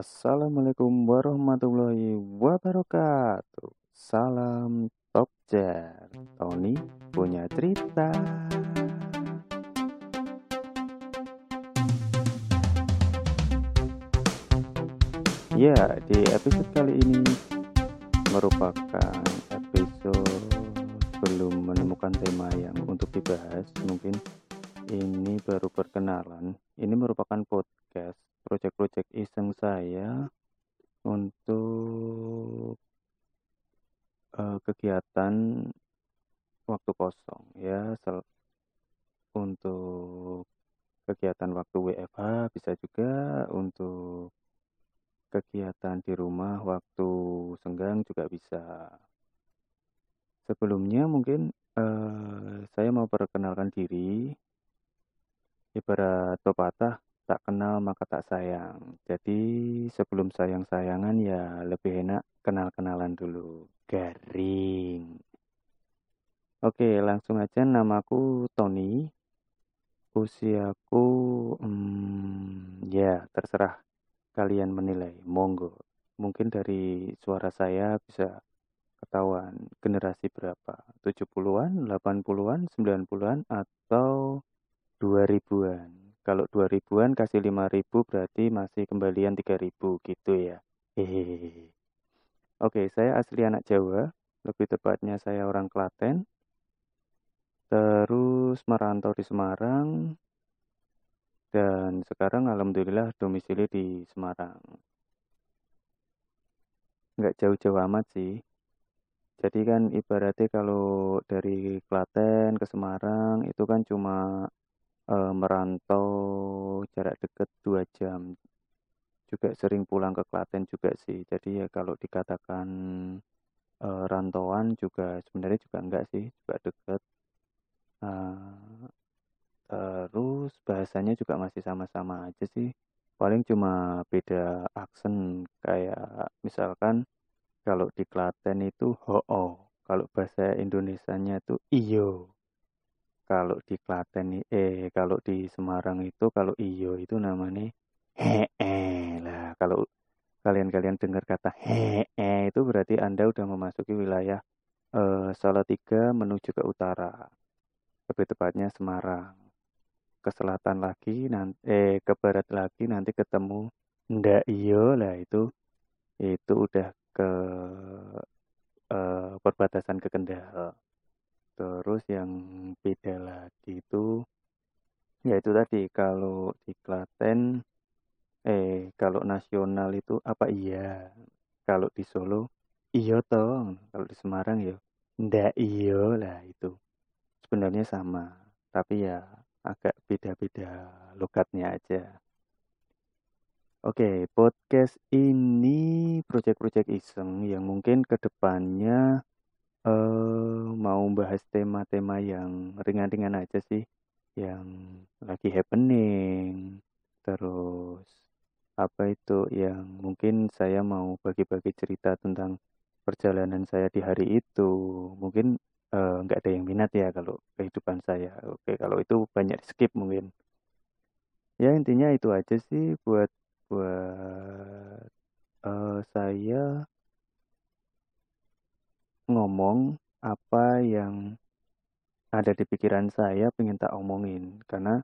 Assalamualaikum warahmatullahi wabarakatuh. Salam Top Jar. Tony punya cerita. Ya, di episode kali ini merupakan episode belum menemukan tema yang untuk dibahas. Mungkin ini baru perkenalan. Ini merupakan podcast proyek-proyek iseng saya untuk uh, kegiatan waktu kosong ya sel untuk kegiatan waktu WFH bisa juga untuk kegiatan di rumah waktu senggang juga bisa. Sebelumnya mungkin uh, saya mau perkenalkan diri. Ibarat pepatah tak kenal maka tak sayang. Jadi sebelum sayang-sayangan ya lebih enak kenal-kenalan dulu. Garing. Oke, langsung aja namaku Tony. Usiaku hmm, ya terserah kalian menilai, monggo. Mungkin dari suara saya bisa ketahuan generasi berapa, 70-an, 80-an, 90-an, atau 2000-an. Kalau 2000-an kasih 5000 berarti masih kembalian 3000 gitu ya. Hehehe. Oke, saya asli anak Jawa, lebih tepatnya saya orang Klaten. Terus merantau di Semarang, dan sekarang alhamdulillah domisili di Semarang. Nggak jauh-jauh amat sih. Jadi kan ibaratnya kalau dari Klaten ke Semarang itu kan cuma e, merantau jarak dekat dua jam. Juga sering pulang ke Klaten juga sih. Jadi ya kalau dikatakan e, rantauan juga sebenarnya juga enggak sih, juga dekat. Uh, Terus bahasanya juga masih sama-sama aja sih. Paling cuma beda aksen kayak misalkan kalau di Klaten itu ho-oh. Kalau bahasa Indonesianya itu iyo. Kalau di Klaten eh kalau di Semarang itu kalau iyo itu namanya hee lah. Kalau kalian-kalian dengar kata hee itu berarti Anda udah memasuki wilayah eh, Salatiga menuju ke utara. Lebih tepatnya Semarang ke selatan lagi nanti eh ke barat lagi nanti ketemu ndak iyo lah itu itu udah ke eh, perbatasan ke Kendal terus yang beda lagi itu ya itu tadi kalau di Klaten eh kalau nasional itu apa iya? Kalau di Solo iyo toh. Kalau di Semarang ya ndak iyo lah itu. Sebenarnya sama tapi ya agak beda-beda logatnya aja. Oke, podcast ini proyek-proyek iseng yang mungkin ke depannya eh, mau bahas tema-tema yang ringan-ringan aja sih, yang lagi happening, terus apa itu yang mungkin saya mau bagi-bagi cerita tentang perjalanan saya di hari itu, mungkin uh, nggak ada yang minat ya kalau kehidupan saya. Oke, kalau itu banyak skip mungkin. Ya intinya itu aja sih buat buat uh, saya ngomong apa yang ada di pikiran saya pengen tak omongin. Karena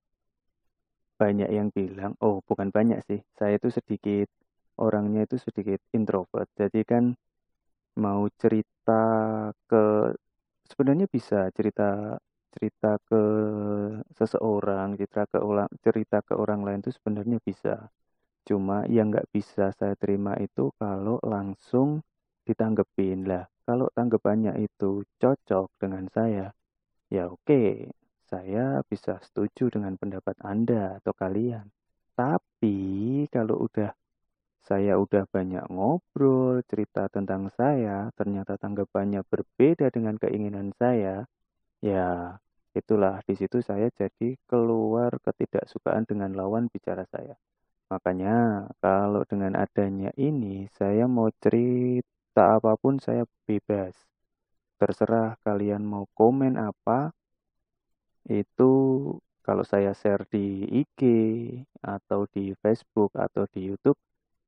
banyak yang bilang oh bukan banyak sih. Saya itu sedikit orangnya itu sedikit introvert. Jadi kan mau cerita ke sebenarnya bisa cerita cerita ke seseorang, cerita ke orang, cerita ke orang lain itu sebenarnya bisa. Cuma yang nggak bisa saya terima itu kalau langsung ditanggepin lah. Kalau tanggapannya itu cocok dengan saya, ya oke, saya bisa setuju dengan pendapat Anda atau kalian. Tapi kalau udah saya udah banyak ngobrol, cerita tentang saya, ternyata tanggapannya berbeda dengan keinginan saya. Ya, itulah di situ saya jadi keluar ketidaksukaan dengan lawan bicara saya. Makanya, kalau dengan adanya ini, saya mau cerita apa pun saya bebas. Terserah kalian mau komen apa, itu kalau saya share di IG atau di Facebook atau di YouTube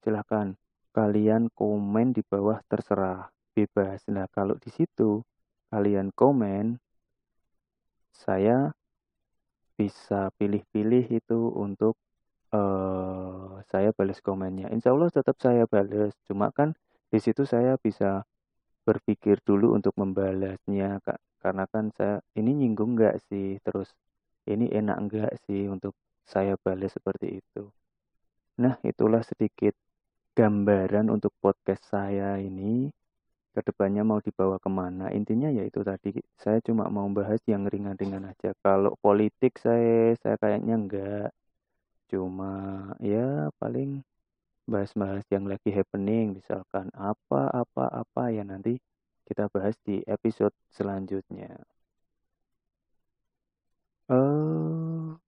silahkan kalian komen di bawah terserah bebas. Nah, kalau di situ kalian komen, saya bisa pilih-pilih itu untuk uh, saya balas komennya. Insya Allah tetap saya balas, cuma kan di situ saya bisa berpikir dulu untuk membalasnya, kak. Karena kan saya ini nyinggung nggak sih, terus ini enak nggak sih untuk saya balas seperti itu. Nah, itulah sedikit gambaran untuk podcast saya ini. Ke depannya mau dibawa ke mana? Intinya ya itu tadi saya cuma mau bahas yang ringan-ringan aja. Kalau politik saya saya kayaknya enggak cuma ya paling bahas-bahas yang lagi happening misalkan apa apa apa ya nanti kita bahas di episode selanjutnya. Uh,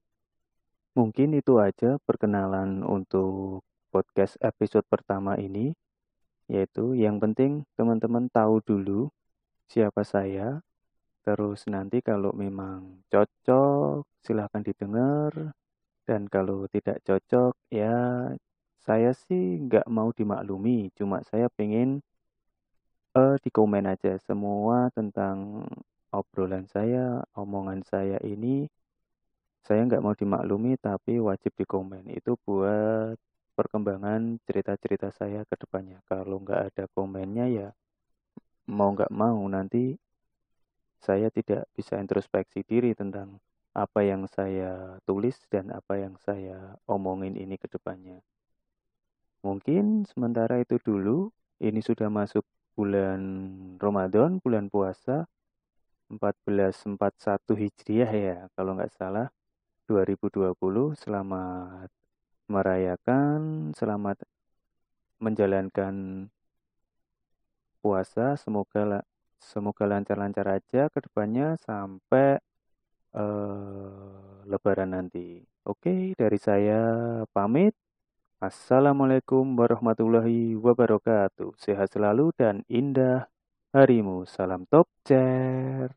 mungkin itu aja perkenalan untuk podcast episode pertama ini, yaitu yang penting teman-teman tahu dulu siapa saya, terus nanti kalau memang cocok silahkan didengar, dan kalau tidak cocok ya saya sih nggak mau dimaklumi, cuma saya pengen uh, di komen aja semua tentang obrolan saya, omongan saya ini saya nggak mau dimaklumi tapi wajib di komen itu buat perkembangan cerita-cerita saya ke depannya. Kalau nggak ada komennya ya mau nggak mau nanti saya tidak bisa introspeksi diri tentang apa yang saya tulis dan apa yang saya omongin ini ke depannya. Mungkin sementara itu dulu, ini sudah masuk bulan Ramadan, bulan puasa 1441 Hijriah ya, kalau nggak salah 2020. Selamat merayakan, selamat menjalankan puasa. Semoga semoga lancar-lancar aja ke depannya sampai uh, lebaran nanti. Oke, dari saya pamit. Assalamualaikum warahmatullahi wabarakatuh. Sehat selalu dan indah harimu. Salam top chair.